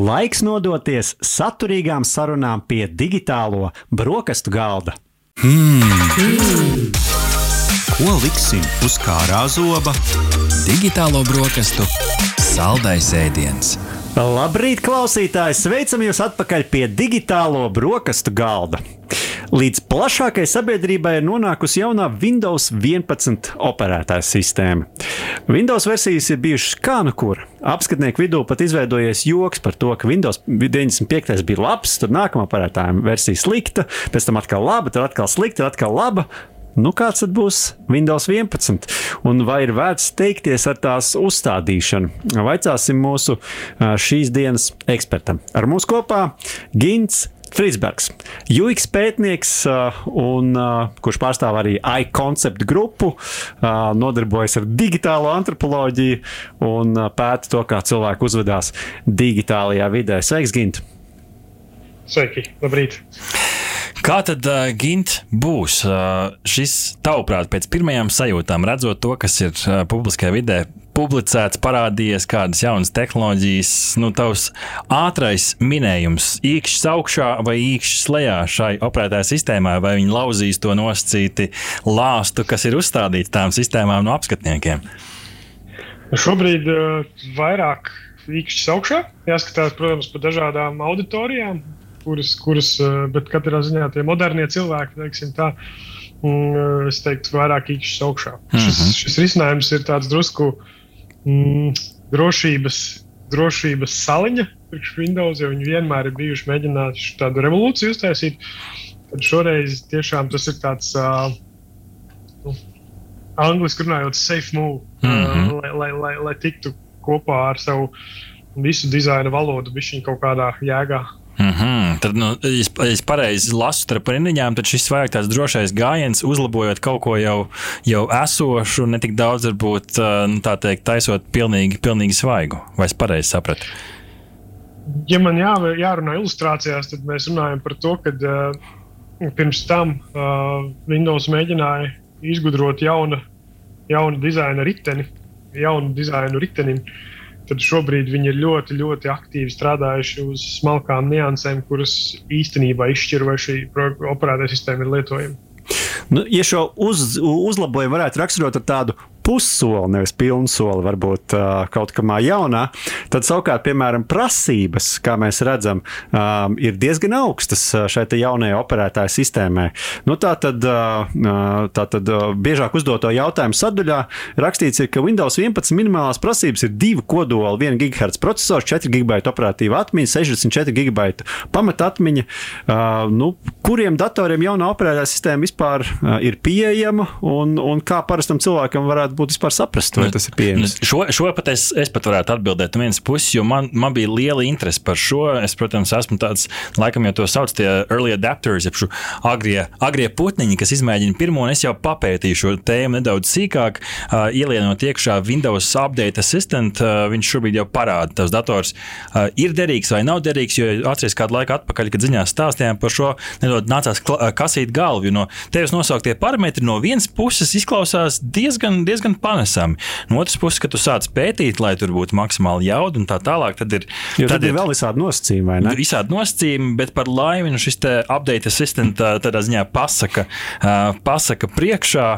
Laiks nodoties saturīgām sarunām pie digitālo brokastu galda. Hmm. Ko liksim uz kārā zoba? Digitālo brokastu saldais ēdiens. Labrīt, klausītāji! Sveicam jūs atpakaļ pie digitālo brokastu galda. Līdz plašākai sabiedrībai ir nonākusi jaunā Windows 11 operētāja sistēma. Windows versijas ir bijušas kā nu kur. Apskatnieku vidū pat izveidojies joks par to, ka Windows 95 bija labs, tad nākamā operētāja versija slikta, pēc tam atkal laba, tad atkal slikta, tad atkal laba. Nu, kāds tad būs Windows 11? Un vai ir vērts steigties ar tās uzstādīšanu? Vaicāsim mūsu šīs dienas ekspertam. Ar mums kopā Gins Frīsbergs, UX pētnieks, un, kurš pārstāv arī iConcept grupu, nodarbojas ar digitālo antropoloģiju un pēta to, kā cilvēki uzvedās digitālajā vidē. Sveiks, Gint! Sveiki, labrīt! Kā tad, uh, Gint, būs uh, šis, tavuprāt, pēc pirmajām sajūtām, redzot to, kas ir uh, publiskajā vidē publicēts, parādījies kādas jaunas tehnoloģijas, nu, tavs ātrais minējums, īkšķis augšā vai īkšķis lejā šai operētāja sistēmai, vai viņi lauzīs to nosacīti lāstu, kas ir uzstādīts tām sistēmām no apskatniekiem? Šobrīd uh, vairāk īkšķis augšā, jāskatās, protams, pa dažādām auditorijām, kuras, kuras uh, bet katrā ziņā tie modernie cilvēki, teiksim tā, mm, es teiktu, vairāk īkšķis augšā. Mm -hmm. šis, šis risinājums ir tāds drusku uh, mm, drošības, drošības saliņa priekš Windows, jo viņi vienmēr ir bijuši mēģinājuši tādu revolūciju uztaisīt. Tad šoreiz tiešām tas ir tāds, uh, nu, angļuiski runājot, safe move, mm -hmm. uh, lai, lai, lai, lai tiktu kopā ar savu visu dizaina valodu, viņa kaut kādā jēgā. Mm -hmm. Tad, nu, ja es pareizi lasu starp rindiņām, tad šis vairāk tāds drošais gājiens, uzlabojot kaut ko jau, jau esošu, ne tik daudz, varbūt, nu, tā teikt, taisot pilnīgi, pilnīgi svaigu. Vai es pareizi sapratu? Ja man jā, jārunā ilustrācijās, tad mēs runājam par to, ka uh, pirms tam uh, Windows mēģināja izgudrot jaunu, jaunu dizaina riteni, jaunu dizainu ritenim. Uh, tad šobrīd viņi ir ļoti, ļoti aktīvi strādājuši uz smalkām niansēm, kuras īstenībā izšķir, vai šī operētāja sistēma ir lietojama. Nu, ja šo uz, uzlabojumu varētu raksturot ar tādu pussoli, nevis pilnu soli, varbūt kaut kamā jaunā, tad savukārt, piemēram, prasības, kā mēs redzam, ir diezgan augstas šai jaunajai operētāju sistēmai. Nu, tā tad, tā tad biežāk uzdoto jautājumu sadaļā rakstīts, ir, ka Windows 11 minimālās prasības ir divi kodoli, 1 GHz processors, 4 GB operatīva atmiņa, 64 GB pamatatmiņa. Nu, kuriem datoriem jaunā operētāja sistēma vispār ir pieejama un, un kā parastam cilvēkam varētu būt vispār saprast, vai nu, tas ir pieejams. Nu, šo, šo pat es, es pat varētu atbildēt no vienas puses, jo man, man bija liela interese par šo. Es, protams, esmu tāds, laikam, jau to sauc tie early adapters, jeb agrie, agrie putniņi, kas izmēģina pirmo, un es jau papētīju šo tēmu nedaudz sīkāk, uh, ielienot iekšā Windows Update Assistant. Uh, viņš šobrīd jau parāda, tas dators uh, ir derīgs vai nav derīgs, jo atceries kādu laiku atpakaļ, kad ziņās stāstījām par šo, nedaudz nācās kasīt galvu, jo no tevis nosauktie parametri no vienas puses izklausās diezgan, diezgan diezgan panesami. No otras puses, kad tu sāc pētīt, lai tur būtu maksimāli jauda un tā tālāk, tad ir, jo tad ir vēl visādi nosacījumi, vai ne? Visādi nosacījumi, bet par laimi nu šis update assistant tādā ziņā pasaka, pasaka priekšā.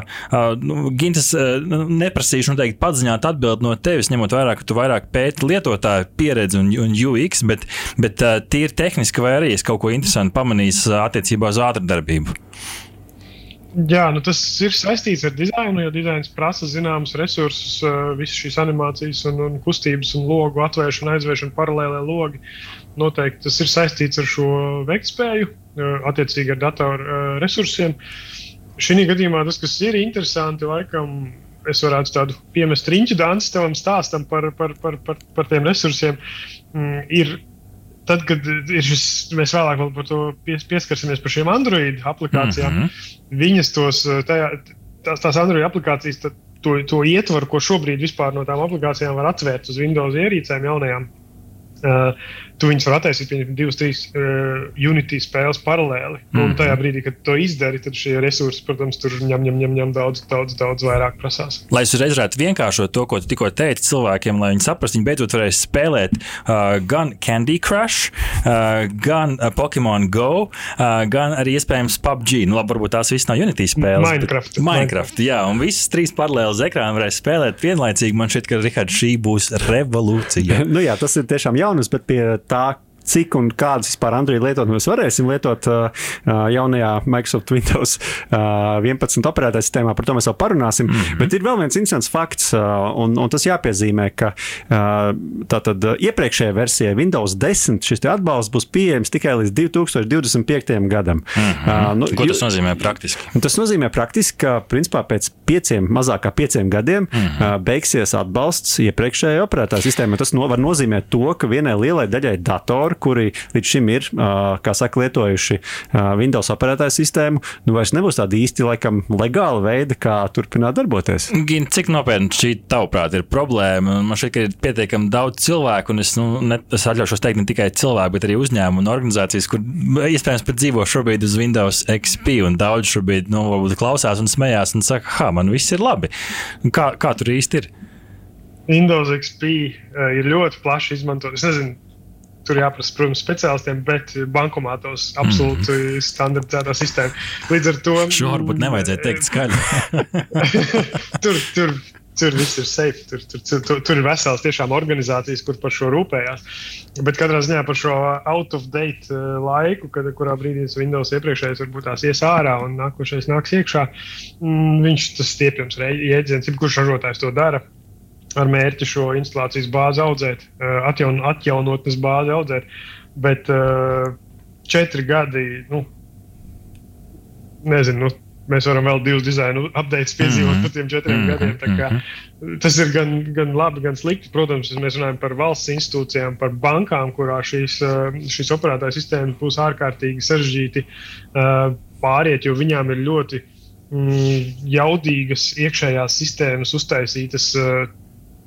Nu, Gintas uh, neprasīšu noteikti padziļināt atbildi no tevis, ņemot vērā, ka tu vairāk pēti lietotāju pieredzi un, un UX, bet, bet tīri tehniski vai arī es kaut ko interesantu pamanīju attiecībā uz ātrdarbību. Jā, nu tas ir saistīts ar dizainu, jo dizains prasa zināmus resursus, visas šīs animācijas, un, un kustības, un logu atvēršanu, aizvēršanu, paralēlē logi. Noteikti tas ir saistīts ar šo veiktspēju, attiecīgi ar datoru resursiem. Šī gadījumā tas, kas ir interesanti, laikam, es varētu tādu piemest riņķu dansu tavam stāstam par, par, par, par, par tiem resursiem, mm, ir tad, kad ir šis, mēs vēlāk par to pies, pieskarsimies par šīm Android aplikācijām, mm -hmm. viņas tos, tajā, tās, tās Android aplikācijas, tad, to, to ietvaru, ko šobrīd vispār no tām aplikācijām var atvērt uz Windows ierīcēm jaunajām, Uh, tu viņus vari attaisīt, piemēram, divas, trīs uh, Unity spēles paralēli. Mm -hmm. Un tajā brīdī, kad to izdari, tad šie resursi, protams, tur ņem, ņem, ņem, ņem daudz, daudz, daudz vairāk prasās. Lai es uzreiz varētu vienkāršot to, ko tu tikko teici cilvēkiem, lai viņi saprastu, viņi beidzot varēs spēlēt uh, gan Candy Crush, uh, gan uh, Pokemon Go, uh, gan arī iespējams PUBG. Nu, labi, varbūt tās visas nav Unity spēles. Minecraft. Minecraft, jā, un visas trīs paralēlas ekrānā varēs spēlēt vienlaicīgi. Man šķiet, ka Rihards, šī būs revolūcija. nu, jā, tas ir tiešām jaunums, bet pie tā, cik un kādas vispār Android lietotnes mēs varēsim lietot uh, uh, jaunajā Microsoft Windows uh, 11 operētāju sistēmā. Par to mēs vēl parunāsim. Mm -hmm. Bet ir vēl viens interesants fakts, uh, un, un tas jāpiezīmē, ka uh, tātad uh, iepriekšējā versijā Windows 10 šis atbalsts būs pieejams tikai līdz 2025. gadam. Mm -hmm. uh, nu, Ko tas nozīmē praktiski? Tas nozīmē praktiski, ka principā pēc pieciem, mazāk kā pieciem gadiem mm -hmm. uh, beigsies atbalsts iepriekšējai operētāju sistēmai. Tas no, var nozīmēt to, ka vienai lielai daļai datoru, kuri līdz šim ir, kā saka, lietojuši Windows operētāju sistēmu, nu vairs nebūs tāda īsti laikam legāla veida, kā turpināt darboties. Gin, cik nopietni šī tavuprāt ir problēma? Man šķiet, ka ir pietiekami daudz cilvēku, un es, nu, ne, es atļaušos teikt ne tikai cilvēku, bet arī uzņēmumu un organizācijas, kur iespējams pat dzīvo šobrīd uz Windows XP, un daudz šobrīd nu, klausās un smējās un saka, ha, man viss ir labi. Kā, kā tur īsti ir? Windows XP uh, ir ļoti plaši izmantots. Es nezinu, tur jāprasa, protams, speciālistiem, bet bankomātos absolūti mm standartizētā sistēma. Līdz ar to. Šo varbūt nevajadzēja teikt skaļi. tur, tur, tur viss ir safe. Tur, tur, tur, tur, tur ir vesels tiešām organizācijas, kur par šo rūpējās. Bet katrā ziņā par šo out of date laiku, kad, kurā brīdī Windows iepriekšējais varbūt tās ies ārā un nākošais nāks iekšā, mm, viņš tas stiepjams jēdziens, jebkurš ražotājs to dara ar mērķi šo instalācijas bāzi audzēt, atjaun, atjaunotnes bāzi audzēt. Bet uh, četri gadi, nu, nezinu, nu, mēs varam vēl divus dizainu updates piedzīvot mm -hmm. par tiem četriem mm -hmm. gadiem. Kā, tas ir gan, gan labi, gan slikti. Protams, mēs runājam par valsts institūcijām, par bankām, kurā šīs, šīs operētāja sistēmas būs ārkārtīgi sarežģīti pāriet, jo viņām ir ļoti mm, jaudīgas iekšējās sistēmas uztaisītas.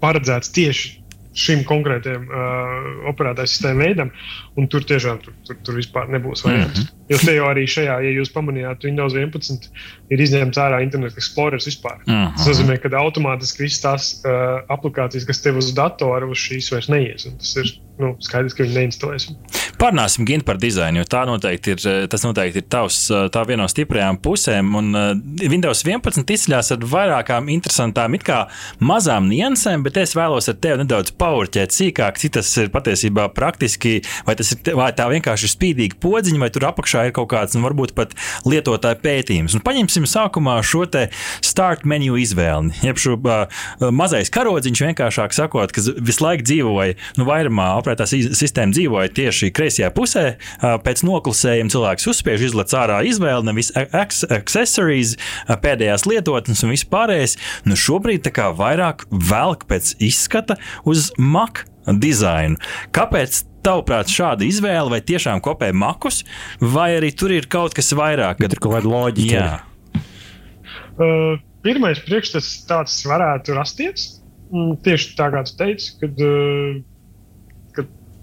Paredzēts tieši šim konkrētajam uh, operētāju sistēmu veidam, un tur tiešām tur, tur, tur vispār nebūs variants. Mm -hmm. Jo te jau arī šajā, ja jūs pamanījāt, Windows 11 ir izņemts ārā Internet Explorer vispār. Mm -hmm. Tas nozīmē, ka automātiski visas tās uh, aplikācijas, kas tev uz datora, uz šīs vairs neies. Tas ir nu, skaidrs, ka viņi neinstalēs. Parunāsim gan par dizainu, jo tā noteikti ir, tas noteikti ir tavs, tā viena no stiprajām pusēm. Un uh, Windows 11 izceļas ar vairākām interesantām, it kā mazām niansēm, bet es vēlos ar tevi nedaudz paurķēt sīkāk, cik tas ir patiesībā praktiski, vai ir vai tā vienkārši ir spīdīga podziņa, vai tur apakšā ir kaut kāds, nu, varbūt pat lietotāja pētījums. Un paņemsim sākumā šo te start menu izvēli. Jeb šo uh, mazais karodziņš vienkāršāk sakot, kas visu laiku dzīvoja, nu, vairumā operētā sistēma dzīvoja tieši kreisajā pusē. Uh, pēc noklusējuma cilvēks uzspiež izlec ārā izvēli, nevis accessories, pēdējās lietotnes un viss pārējais. Nu, šobrīd tā kā vairāk velk pēc izskata uz Mac dizainu. Kāpēc tavuprāt, šāda izvēle, vai tiešām kopē makus, vai arī tur ir kaut kas vairāk? Kad... Tur ir kaut kāda loģika. Jā. Uh, pirmais priekšstats tāds varētu rasties. Mm, tieši tā kā tu teici, kad, uh, kad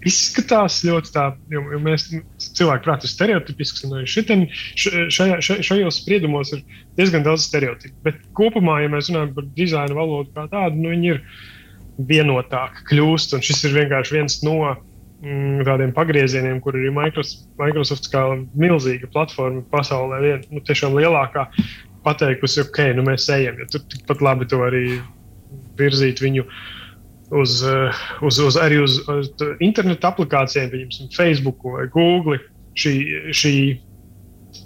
izskatās ļoti tā, jo, jo mēs cilvēki prātā ir stereotipisks, un šitam, šajā, šajos spriedumos ir diezgan daudz stereotipu. Bet kopumā, ja mēs runājam par dizaina valodu kā tādu, nu, viņi ir vienotāki kļūst, un šis ir vienkārši viens no mm, tādiem pagriezieniem, kur ir Microsoft, Microsoft kā milzīga platforma pasaulē, vien, nu, tiešām lielākā, pateikusi, ok, nu mēs ejam, jo tur tikpat labi to arī virzīt viņu. Uz, eh, uz, uz, arī uz, uz internetu aplikācijām, piemēram, Facebook vai Google. Šī, šī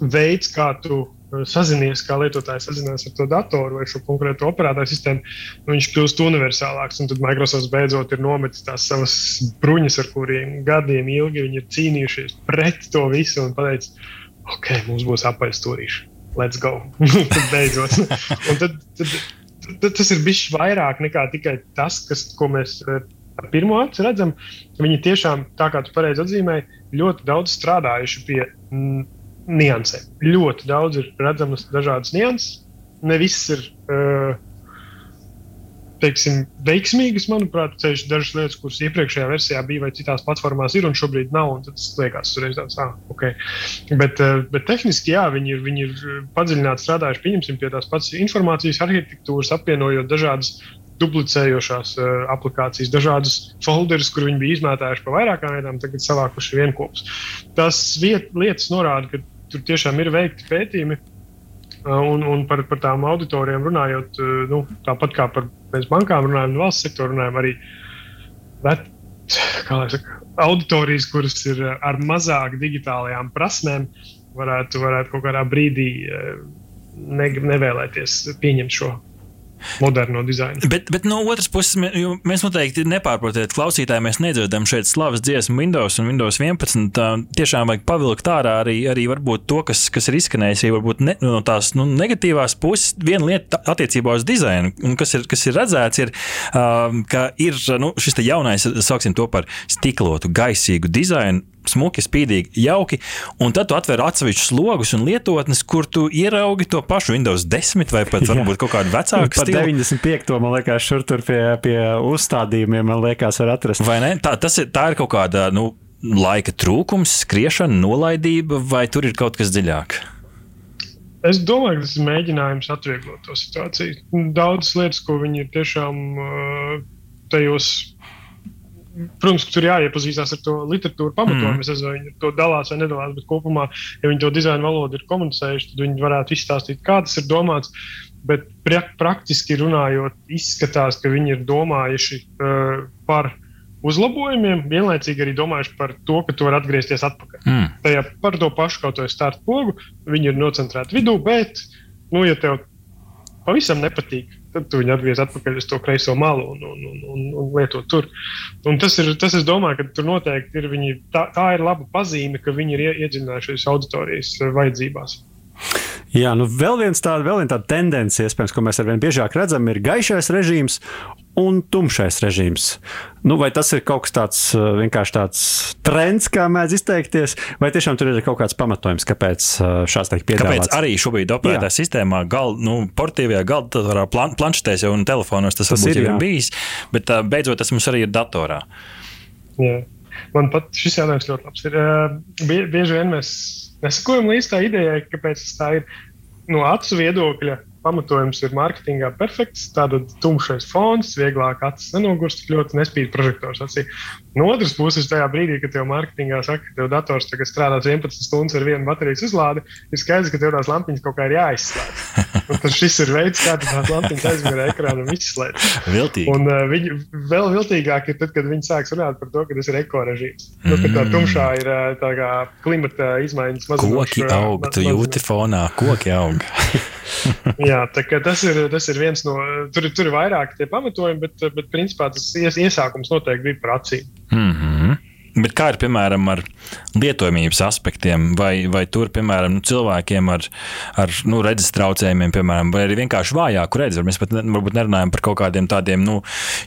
veids, kā tu sazinies, kā lietotājs sazinās ar to datoru vai šo konkrēto operētāju sistēmu, nu, viņš kļūst universālāks. Tad Microsoft beidzot ir nometis tās savas bruņas, ar kuriem gadiem ilgi viņi ir cīnījušies pret to visu un pateicis, ok, mums būs apaļstūrīši. Let's go! tad beidzot. un tad, tad tas ir bijis vairāk nekā tikai tas, kas, ko mēs ar pirmo acu redzam. Viņi tiešām, tā kā tu pareizi atzīmēji, ļoti daudz strādājuši pie niansēm. Ļoti daudz ir redzamas dažādas nianses. Ne viss ir uh, teiksim, veiksmīgas, manuprāt, ceļš dažas lietas, kuras iepriekšējā versijā bija vai citās platformās ir un šobrīd nav. Un tas liekas, uzreiz tāds, ah, ok. Bet, uh, bet tehniski, jā, viņi ir, viņi ir padziļināti strādājuši, pieņemsim, pie tās pats informācijas arhitektūras, apvienojot dažādas duplicējošās uh, aplikācijas, dažādas folderus, kur viņi bija izmētājuši pa vairākām vietām, tagad savākuši vienopus. Tas viet, lietas norāda, ka tur tiešām ir veikti pētījumi. Uh, un, un par, par tām auditorijām runājot, uh, nu, tāpat kā par bankām runājam, valsts sektoru runājam, arī vet, saka, auditorijas, kuras ir ar mazāk digitālajām prasmēm, varētu, varētu kaut kādā brīdī ne, nevēlēties pieņemt šo moderno dizainu. Bet, bet no otras puses, mēs noteikti nepārprotiet, klausītāji, mēs nedzirdam šeit slavas dziesmu Windows un Windows 11. Tā, tiešām vajag pavilkt ārā arī, arī to, kas, kas ir izskanējis, ja varbūt ne, no tās nu, negatīvās puses. Viena lieta attiecībā uz dizainu, un kas ir, kas ir redzēts, ir, uh, ka ir nu, šis jaunais, sauksim to par stiklotu, gaisīgu dizainu smuki, spīdīgi, jauki. Un tad tu atver atsevišķus logus un lietotnes, kur tu ieraugi to pašu Windows 10 vai pat varbūt kaut kādu vecāku stilu. 95. man liekas, šur tur pie, pie uzstādījumiem, man liekas, var atrast. Vai ne? Tā, ir, tā ir kaut kāda. Nu, Laika trūkums, skriešana, nolaidība, vai tur ir kaut kas dziļāk? Es domāju, ka tas ir mēģinājums atvieglot to situāciju. Daudzas lietas, ko viņi ir tiešām uh, tajos protams, tur jāiepazīstās ar to literatūru pamatojumu. Mm. Es nezinu, vai viņi to dalās vai nedalās, bet kopumā, ja viņi to dizaina valodu ir komunicējuši, tad viņi varētu izstāstīt, kā tas ir domāts. Bet pra praktiski runājot, izskatās, ka viņi ir domājuši uh, par uzlabojumiem, vienlaicīgi arī domājuši par to, ka tu vari atgriezties atpakaļ. Mm. Tajā par to pašu kaut kādu startu pogu viņi ir nocentrēti vidū, bet, nu, ja tev pavisam nepatīk tad tu viņu atgriez atpakaļ uz to kreiso malu un, un, un, un, un lieto tur. Un tas ir, tas es domāju, ka tur noteikti ir viņi, tā, tā ir laba pazīme, ka viņi ir iedziļinājušies auditorijas vajadzībās. Jā, nu vēl viens tāda, vēl viena tāda tendence, iespējams, ko mēs arvien biežāk redzam, ir gaišais režīms un tumšais režīms. Nu, vai tas ir kaut kas tāds uh, vienkārši tāds trends, kā mēdz izteikties, vai tiešām tur ir kaut kāds pamatojums, kāpēc uh, šāds tiek piedāvāts? Kāpēc arī šobrīd operētā sistēmā, gal, nu, portīvajā galda, plan, planšetēs un telefonos tas, tas ir, jau ir bijis, bet uh, beidzot tas mums arī ir datorā. Jā. Man pat šis jautājums ļoti labs ir. Bie, bieži vien mēs nesakojam līdz tā idejai, kāpēc tas tā ir no acu viedokļa pamatojums ir mārketingā perfekts. Tātad tumšais fons, vieglāk acis nenogurst, ļoti nespīd prožektors acī. No otras puses, tajā brīdī, kad tev mārketingā saka, ka tev dators tagad strādās 11 stundas ar vienu baterijas uzlādi, ir skaidrs, ka tev tās lampiņas kaut kā ir jāizslēdz. Un tas šis ir veids, kā tās lampiņas aizmēra ekrānam izslēgt. Viltīgi. Un uh, viņi vēl viltīgāk ir tad, kad viņi sāks runāt par to, ka tas ir ekorežīms. Mm. Nu, tā tumšā ir tā kā klimata izmaiņas mazināšana. Koki aug, tu jūti fonā, koki aug. Jā, tas, ir, tas ir viens no. Tur, tur ir vairāk tie pamatojumi, bet, bet principā tas ies, iesākums noteikti bija par acīm. Mm -hmm. Bet kā ir piemēram ar lietojamības aspektiem, vai, vai tur, piemēram, nu, cilvēkiem ar, ar nu, redzes traucējumiem, piemēram, vai arī vienkārši vājāku redzi? Mēs pat ne, nerunājam par kaut kādiem tādiem nu,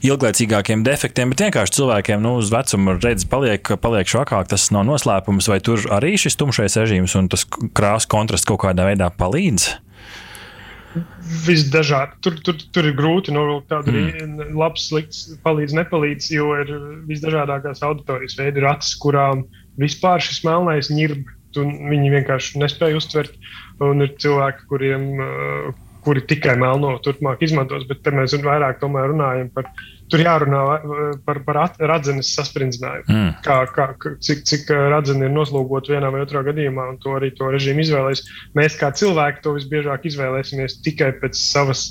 ilglaicīgākiem defektiem, bet vienkārši cilvēkiem nu, uz vecumu redzes paliek, paliek švakāk. Tas nav noslēpums, vai tur arī šis tumšais režīms un tas krāsa kontrasts kaut kādā veidā palīdz? Visdažādāk. Tur, tur, tur ir grūti novilkt tādu mm. labu, sliktu, palīdz, nepalīdz, jo ir visdažādākās auditorijas veidi, ir acis, kurām vispār šis melnais ņirb, viņi vienkārši nespēja uztvert, un ir cilvēki, kuriem, kuri tikai melno turpmāk izmantos, bet te mēs vairāk runājam par tur jārunā par, par radzenes sasprindzinājumu. Mm. Kā, kā, cik, cik radzene ir noslogota vienā vai otrā gadījumā, un to arī to režīmu izvēlēs. Mēs kā cilvēki to visbiežāk izvēlēsimies tikai pēc savas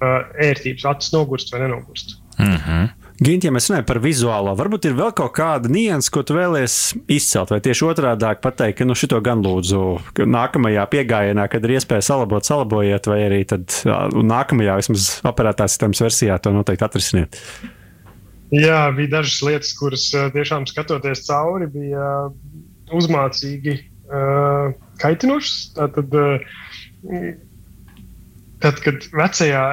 uh, ērtības, acis nogurst vai nenogurst. Mm -hmm. Gint, ja mēs runājam par vizuālo, varbūt ir vēl kaut kāda nianses, ko tu vēlies izcelt, vai tieši otrādi pateikt, ka nu, šito gan lūdzu nākamajā piegājienā, kad ir iespēja salabot, salabojiet, vai arī tad nākamajā vismaz operētās sistēmas versijā to noteikti atrisiniet. Jā, bija dažas lietas, kuras tiešām skatoties cauri, bija uzmācīgi kaitinošas. Uh, tad, kad vecajā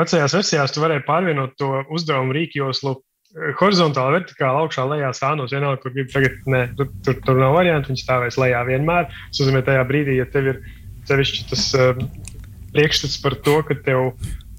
vecajās versijās tu varēji pārvienot to uzdevumu rīkjoslu eh, horizontāli, vertikāli, augšā, lejā stānos. Vienalga, kur gribi tagad, nē, tur, tur, tur nav variantu. Viņš stāvēs lejā vienmēr. Tas nozīmē, tajā brīdī, ja tev ir sevišķi tas uh, priekšstats par to, ka tev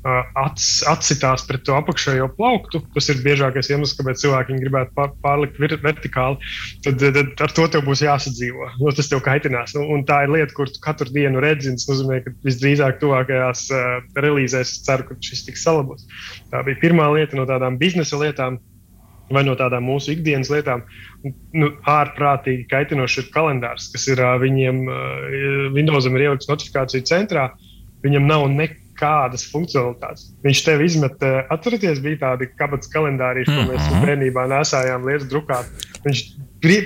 ats, atsitās pret to apakšējo plauktu. Tas ir biežākais iemesls, kāpēc cilvēki gribētu pār, pārlikt vertikāli. Tad, tad ar to tev būs jāsadzīvo. Nu, tas tev kaitinās. Nu, un tā ir lieta, kur tu katru dienu redzi. Tas nozīmē, ka visdrīzāk tuvākajās uh, relīzēs es ceru, ka šis tiks salabos. Tā bija pirmā lieta no tādām biznesa lietām. Vai no tādām mūsu ikdienas lietām, nu, ārprātīgi kaitinošs ir kalendārs, kas ir uh, viņiem, uh, Windowsam ir ielikts notifikāciju centrā. Viņam nav nekāda kādas funkcionalitātes. Viņš tev izmet, atcerieties, bija tādi kabatas kalendāri, ko mēs -hmm. bērnībā nesājām lietas drukāt. Viņš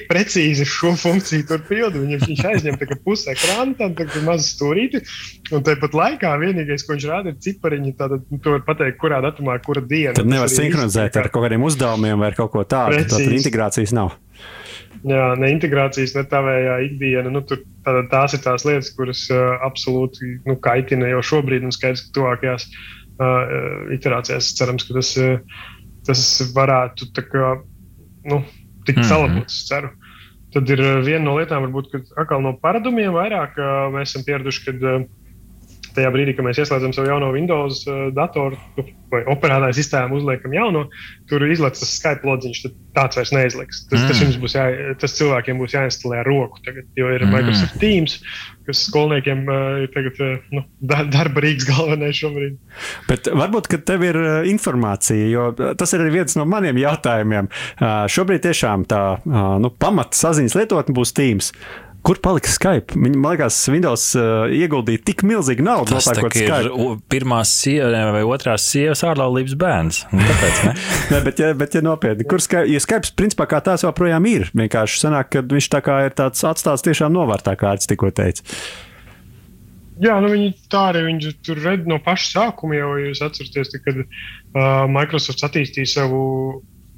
precīzi šo funkciju tur pilda. Viņš, viņš aizņem pusi ekrāna, tad ir maza stūrīte. Un tāpat laikā vienīgais, ko viņš rāda, ir cipariņi. Tad tu vari pateikt, kurā datumā, kura diena. Tad nevar sinhronizēt ar kaut kādiem uzdevumiem vai kaut ko tādu. Tad integrācijas nav. Jā, ne integrācijas, ne tavējā ikdiena. Nu, tur, tā, tās ir tās lietas, kuras uh, absolūti nu, kaitina jau šobrīd, un skaidrs, ka tuvākajās uh, iterācijās cerams, ka tas, uh, tas varētu kā, nu, tikt mm -hmm. salabots. Ceru. Tad ir viena no lietām, varbūt, kad atkal no paradumiem vairāk uh, mēs esam pieraduši, kad uh, tajā brīdī, kad mēs ieslēdzam savu jauno Windows uh, datoru vai operētāju sistēmu, uzliekam jauno, tur izlaiž tas Skype lodziņš. Tāds vairs neizliks. Tas, mm. tas, jums būs jā, tas cilvēkiem būs jāinstalē ar roku. Tagad, jo ir mm. Microsoft Teams, kas skolniekiem uh, ir tagad, uh, nu, darba rīks galvenais šobrīd. Bet varbūt, ka tev ir informācija, jo tas ir viens no maniem jautājumiem. Šobrīd tiešām tā nu, pamata saziņas lietotne būs Teams. Kur palika Skype? Viņa, man liekas, Windows uh, ieguldīja tik milzīgu naudu, tas tā, ir pirmās sievas vai otrās sievas ārlaulības bērns. Tāpēc, ne? ne, bet, ja, bet, ja nopietni, kur Skype, ja Skype principā kā tās joprojām ir, vienkārši sanāk, ka viņš tā kā ir tāds atstāts tiešām novārtā, kā es tikko teicu. Jā, nu viņi tā arī viņi tur redz no paša sākuma, jau jūs atceraties, kad uh, Microsoft attīstīja savu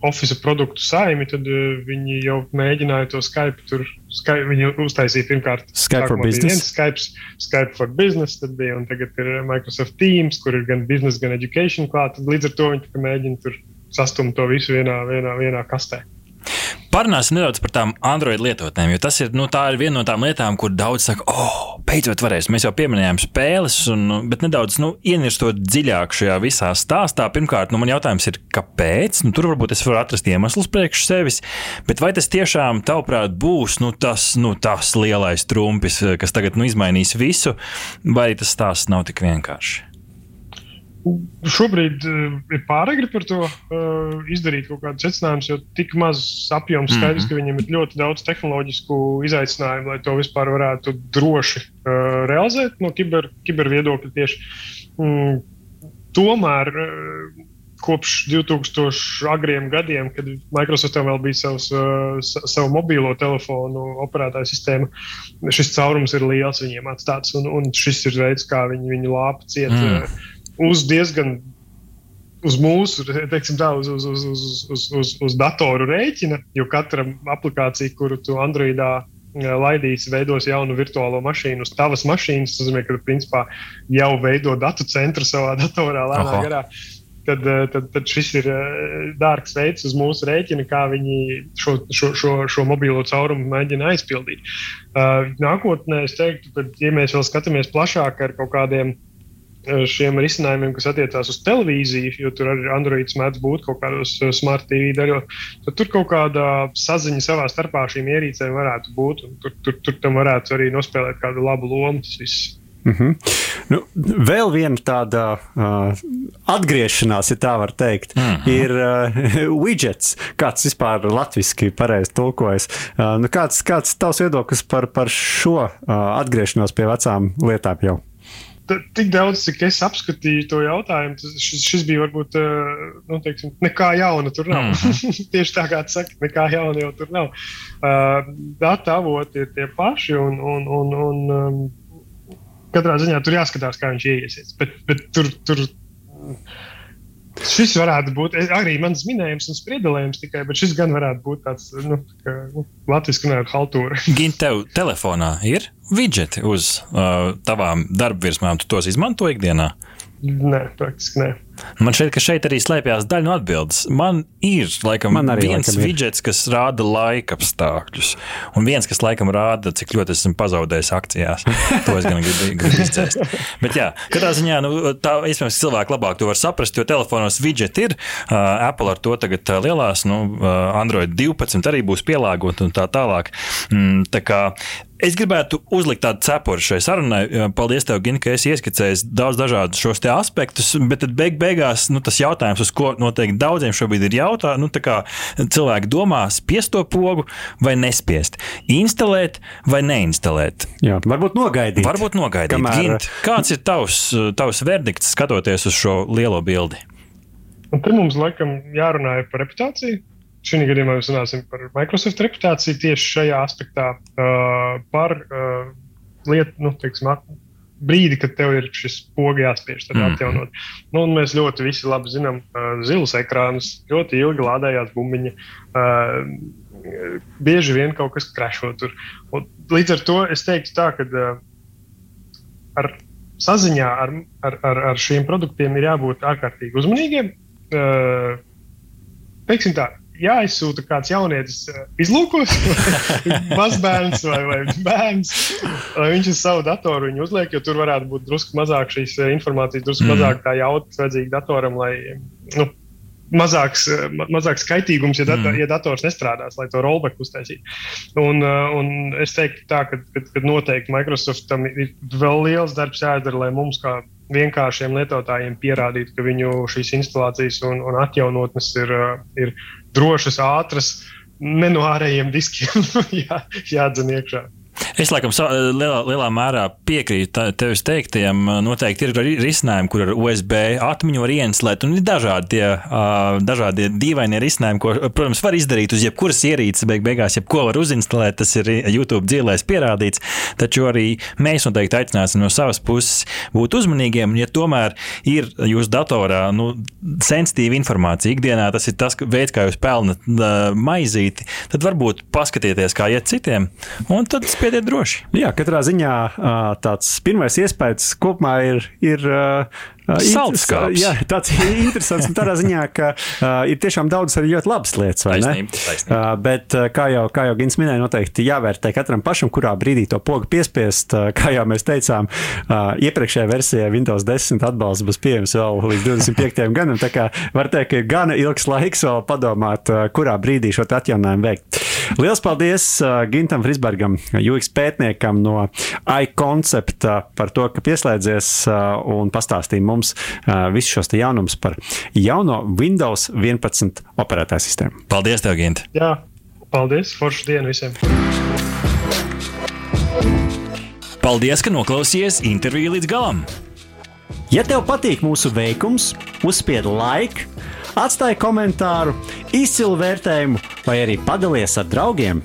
Office produktu saimi, tad uh, viņi jau mēģināja to Skype. Tur Skype, viņi uztaisīja pirmkārt Skype for Business. Skype, Skype for Business, tad bija, un tagad ir Microsoft Teams, kur ir gan business, gan education klāt. Līdz ar to viņi mēģina tur sastumt to visu vienā, vienā, vienā kastē. Parunāsim nedaudz par tām Android lietotnēm, jo tas ir, nu, ir viena no tām lietām, kur daudz saka, oh, beidzot varēs. Mēs jau pieminējām spēles, un, bet nedaudz nu, ienirstot dziļāk šajā visā stāstā. Pirmkārt, nu, man jautājums ir, kāpēc? Nu, tur varbūt es varu atrast iemeslus priekš sevis, bet vai tas tiešām, tavuprāt, būs nu, tas, nu, tas lielais trumpis, kas tagad nu, izmainīs visu, vai tas stāsts nav tik vienkāršs? Šobrīd uh, ir pāragri par to uh, izdarīt kaut kādus secinājumus, jo tik maz apjoms skaidrs, mm -hmm. ka viņiem ir ļoti daudz tehnoloģisku izaicinājumu, lai to vispār varētu droši uh, realizēt no kiber, kiber viedokļa tieši. Mm, tomēr uh, kopš 2000 agriem gadiem, kad Microsoftam vēl bija savs, uh, savu mobilo telefonu operētāju sistēma, šis caurums ir liels viņiem atstāts, un, un šis ir veids, kā viņi viņu lāpa ciet. Mm. Uh, uz diezgan uz mūsu, teiksim, tā, uz, uz, uz, uz, uz, uz, uz datoru rēķina, jo katra aplikācija, kuru tu Androidā eh, laidīsi, veidos jaunu virtuālo mašīnu uz tavas mašīnas. Tas nozīmē, ka tu principā jau veido datu centru savā datorā lēnā garā. Tad, eh, tad, tad šis ir eh, dārgs veids uz mūsu rēķina, kā viņi šo, šo, šo, šo mobilo caurumu mēģina aizpildīt. Nākotnē es teiktu, ka, ja mēs vēl skatāmies plašāk ar kaut kādiem Eh, šiem risinājumiem, kas attiecās uz televīziju, jo tur arī Androids mēdz būt kaut kādos eh, smart TV daļos, tad tur kaut kāda saziņa savā starpā šīm ierīcēm varētu būt. Tur, tur, tur tam varētu arī nospēlēt kādu labu lomu. Mm -hmm. nu, vēl viena tāda uh, atgriešanās, ja tā var teikt, mm -hmm. ir uh, widgets. Kāds vispār latviešu pareizi tulkojas? Uh, nu, kāds, kāds tavs viedoklis par, par šo uh, atgriešanos pie vecām lietām jau? Tik daudz, cik es apskatīju to jautājumu, tas, šis, šis bija varbūt eh, nu, teiksim, nekā jauna tur nav. Mm. Tieši tā kā saka, nekā jauna jau tur nav. Uh, data avoti ir tie paši, un, un, un, un um, katrā ziņā tur jāskatās, kā viņš ieiesies. Bet, bet tur, tur Šis varētu būt arī mans minējums un spriedelējums tikai, bet šis gan varētu būt tāds nu, kā, nu, latviešu runājot, haltūra. Gan tev telefonā ir widgeti uz uh, tavām darbvirsmām, tu tos izmanto ikdienā? Nē, praktiski nē. Man šeit, ka šeit arī slēpjas daļa no atbildes. Man ir laikam, Man arī viens laikam ir. widgets, kas rāda laika apstākļus, un viens, kas laikam rāda, cik ļoti esmu pazaudējis akcijās. To es gan gribu, gribu izcēst. Bet, jā, katrā ziņā, nu, tā iespējams, cilvēki labāk to var saprast, jo telefonos widget ir. Uh, Apple ar to tagad lielās, nu, Android 12 arī būs pielāgot un tā tālāk. Mm, tā kā Es gribētu uzlikt tādu cepuri šai sarunai. Paldies, tev, Gini, ka esi ieskicējis daudz dažādus šos aspektus, bet tad beig beigās nu, tas jautājums, uz ko noteikti daudziem šobrīd ir jautā, nu, tā kā cilvēki domā, spiest to pogu vai nespiest, instalēt vai neinstalēt. Jā, varbūt nogaidīt. Varbūt nogaidīt. Kamēr- Gint, kāds ir tavs, tavs verdikts skatoties uz šo lielo bildi? Un te mums laikam jārunā par reputāciju. Šī gadījumā mēs runāsim par Microsoft reputāciju tieši šajā aspektā, uh, par uh, lietu, nu, teiksim, brīdi, kad tev ir šis pogas jāspiež, tad Mhm. atjaunot. Nu, mēs ļoti visi labi zinām, uh, zilus ekrānus, ļoti ilgi lādējās bumbiņi. Uh, bieži vien kaut kas krešo tur. Un līdz ar to es teiktu tā, ka uh, ar saziņā ar, ar, ar, ar šiem produktiem ir jābūt ārkārtīgi uzmanīgiem. Uh, teiksim tā, jāizsūta kāds jaunietis izlūkos, mazbērns vai, vai bērns, lai viņš uz savu datoru viņu uzliek, jo tur varētu būt drusku mazāk šīs informācijas, drusku Mm. mazāk tā jautas vajadzīga datoram, lai nu, mazāks, ma- mazāks skaitīgums, ja, dator, Mm. ja dators nestrādās, lai to rollback uztaisītu. Un, un es teiktu, tā, ka, ka, ka noteikti Microsoftam ir vēl liels darbs jādara, lai mums kā vienkāršiem lietotājiem pierādītu, ka viņu šīs instalācijas un, un atjaunotnes ir, ir drošas, ātras, ne no ārējiem diskiem jā, jādzen iekšā. Es laikam lielā, lielā mērā piekrītu tevis teiktajam. Noteikti ir risinājumi, kur ar USB atmiņu var ieinstalēt. Un ir dažādi tie ā, dažādi dīvainie risinājumi, ko, protams, var izdarīt uz jebkuras ierīces. Beig beigās, jebko var uzinstalēt, tas ir YouTube dzīvēs pierādīts. Taču arī mēs noteikti aicināsim no savas puses būt uzmanīgiem. Ja tomēr ir jūsu datorā nu, sensitīva informācija ikdienā, tas ir tas veids, kā jūs pelnat ā, maizīti, tad varbūt paskatieties, kā iet citiem, un tad spiediet droši. Jā, katrā ziņā tāds pirmais iespējas kopumā ir. ir ā, Saldskāps. Jā, tāds interesants. un Tādā ziņā, ka uh, ir tiešām daudz arī ļoti labas lietas, vai ne? Taisnība, taisnība. Uh, bet, uh, kā jau, kā jau Gins minēja, noteikti jāvērtē katram pašam, kurā brīdī to pogu piespiest. Uh, kā jau mēs teicām, uh, iepriekšējā versijā Windows 10 atbalsts būs pieejams vēl līdz 25. gadam. Tā kā var teikt, ka ir gana ilgs laiks vēl padomāt, uh, kurā brīdī šo te atjauninājumu veikt. Lielas paldies uh, Gintam Frisbergam, UX pētniekam no iConcept par to, ka pieslēdzies uh, un pastāstīja mums uh, visus šos jaunumus par jauno Windows 11 operētāju sistēmu. Paldies, tev, Gint! Jā, paldies! Foršu dienu visiem! Paldies, ka noklausījies interviju līdz galam! Ja tev patīk mūsu veikums, uzspied like, atstāj komentāru, izcilu vērtējumu vai arī padalies ar draugiem.